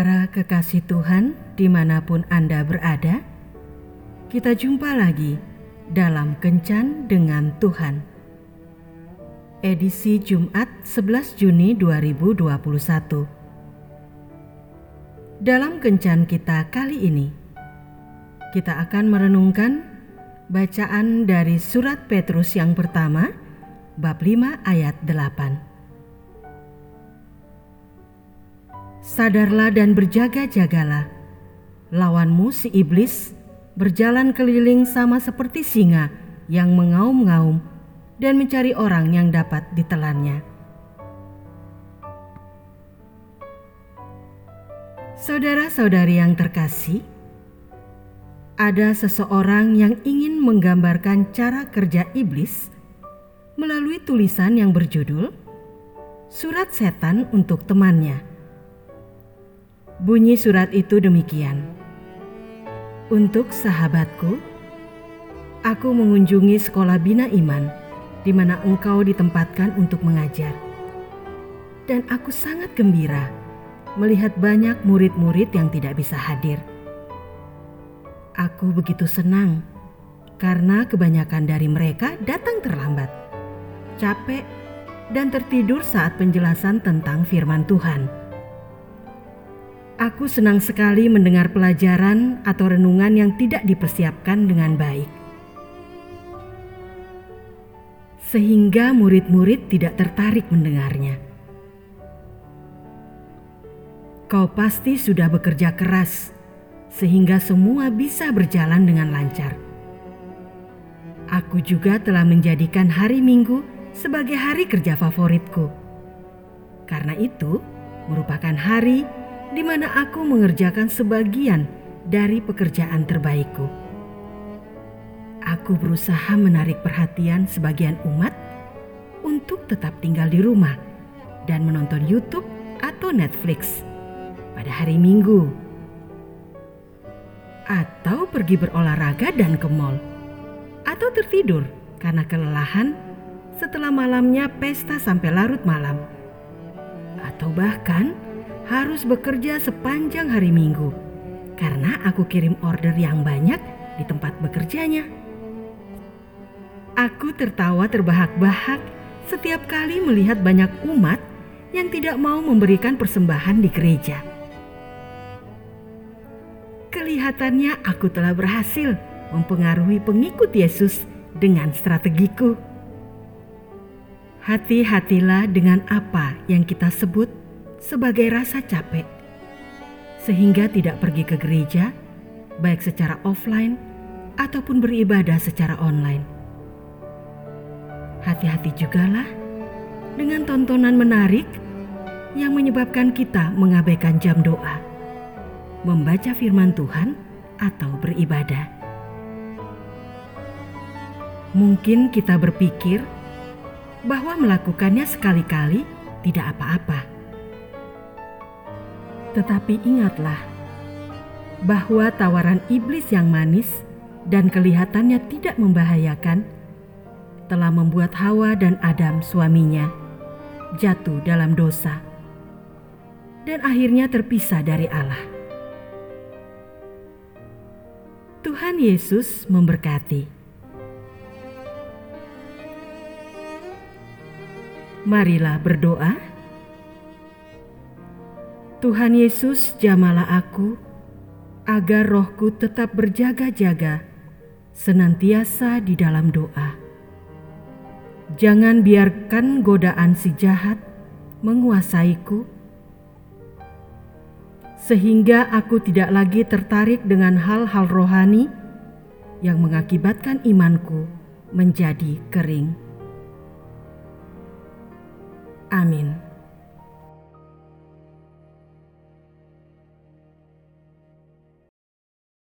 Para kekasih Tuhan, di mana pun Anda berada, kita jumpa lagi dalam Kencan dengan Tuhan. Edisi Jumat 11 Juni 2021. Dalam Kencan kita kali ini, kita akan merenungkan bacaan dari surat Petrus yang pertama, bab 5 ayat 8. Sadarlah dan berjaga-jagalah. Lawanmu si iblis berjalan keliling sama seperti singa yang mengaum-ngaum dan mencari orang yang dapat ditelannya. Saudara-saudari yang terkasih, ada seseorang yang ingin menggambarkan cara kerja iblis melalui tulisan yang berjudul "Surat Setan untuk Temannya". Bunyi surat itu demikian. Untuk sahabatku, aku mengunjungi sekolah bina iman di mana engkau ditempatkan untuk mengajar. Dan aku sangat gembira melihat banyak murid-murid yang tidak bisa hadir. Aku begitu senang karena kebanyakan dari mereka datang terlambat, capek, dan tertidur saat penjelasan tentang firman Tuhan. Aku senang sekali mendengar pelajaran atau renungan yang tidak dipersiapkan dengan baik, sehingga murid-murid tidak tertarik mendengarnya. Kau pasti sudah bekerja keras, sehingga semua bisa berjalan dengan lancar. Aku juga telah menjadikan hari Minggu sebagai hari kerja favoritku, karena itu merupakan hari di mana aku mengerjakan sebagian dari pekerjaan terbaikku. Aku berusaha menarik perhatian sebagian umat untuk tetap tinggal di rumah dan menonton YouTube atau Netflix pada hari Minggu, atau pergi berolahraga dan ke mall, atau tertidur karena kelelahan setelah malamnya pesta sampai larut malam, atau bahkan harus bekerja sepanjang hari Minggu karena aku kirim order yang banyak di tempat bekerjanya. Aku tertawa terbahak-bahak setiap kali melihat banyak umat yang tidak mau memberikan persembahan di gereja. Kelihatannya aku telah berhasil mempengaruhi pengikut Yesus dengan strategiku. Hati-hatilah dengan apa yang kita sebut sebagai rasa capek, sehingga tidak pergi ke gereja, baik secara offline ataupun beribadah secara online. Hati-hati jugalah dengan tontonan menarik yang menyebabkan kita mengabaikan jam doa, membaca firman Tuhan, atau beribadah. Mungkin kita berpikir bahwa melakukannya sekali-kali tidak apa-apa tetapi ingatlah bahwa tawaran iblis yang manis dan kelihatannya tidak membahayakan telah membuat Hawa dan Adam suaminya jatuh dalam dosa dan akhirnya terpisah dari Allah. Tuhan Yesus memberkati. Marilah berdoa. Tuhan Yesus, jamalah aku agar rohku tetap berjaga-jaga senantiasa di dalam doa. Jangan biarkan godaan si jahat menguasaiku, sehingga aku tidak lagi tertarik dengan hal-hal rohani yang mengakibatkan imanku menjadi kering. Amin.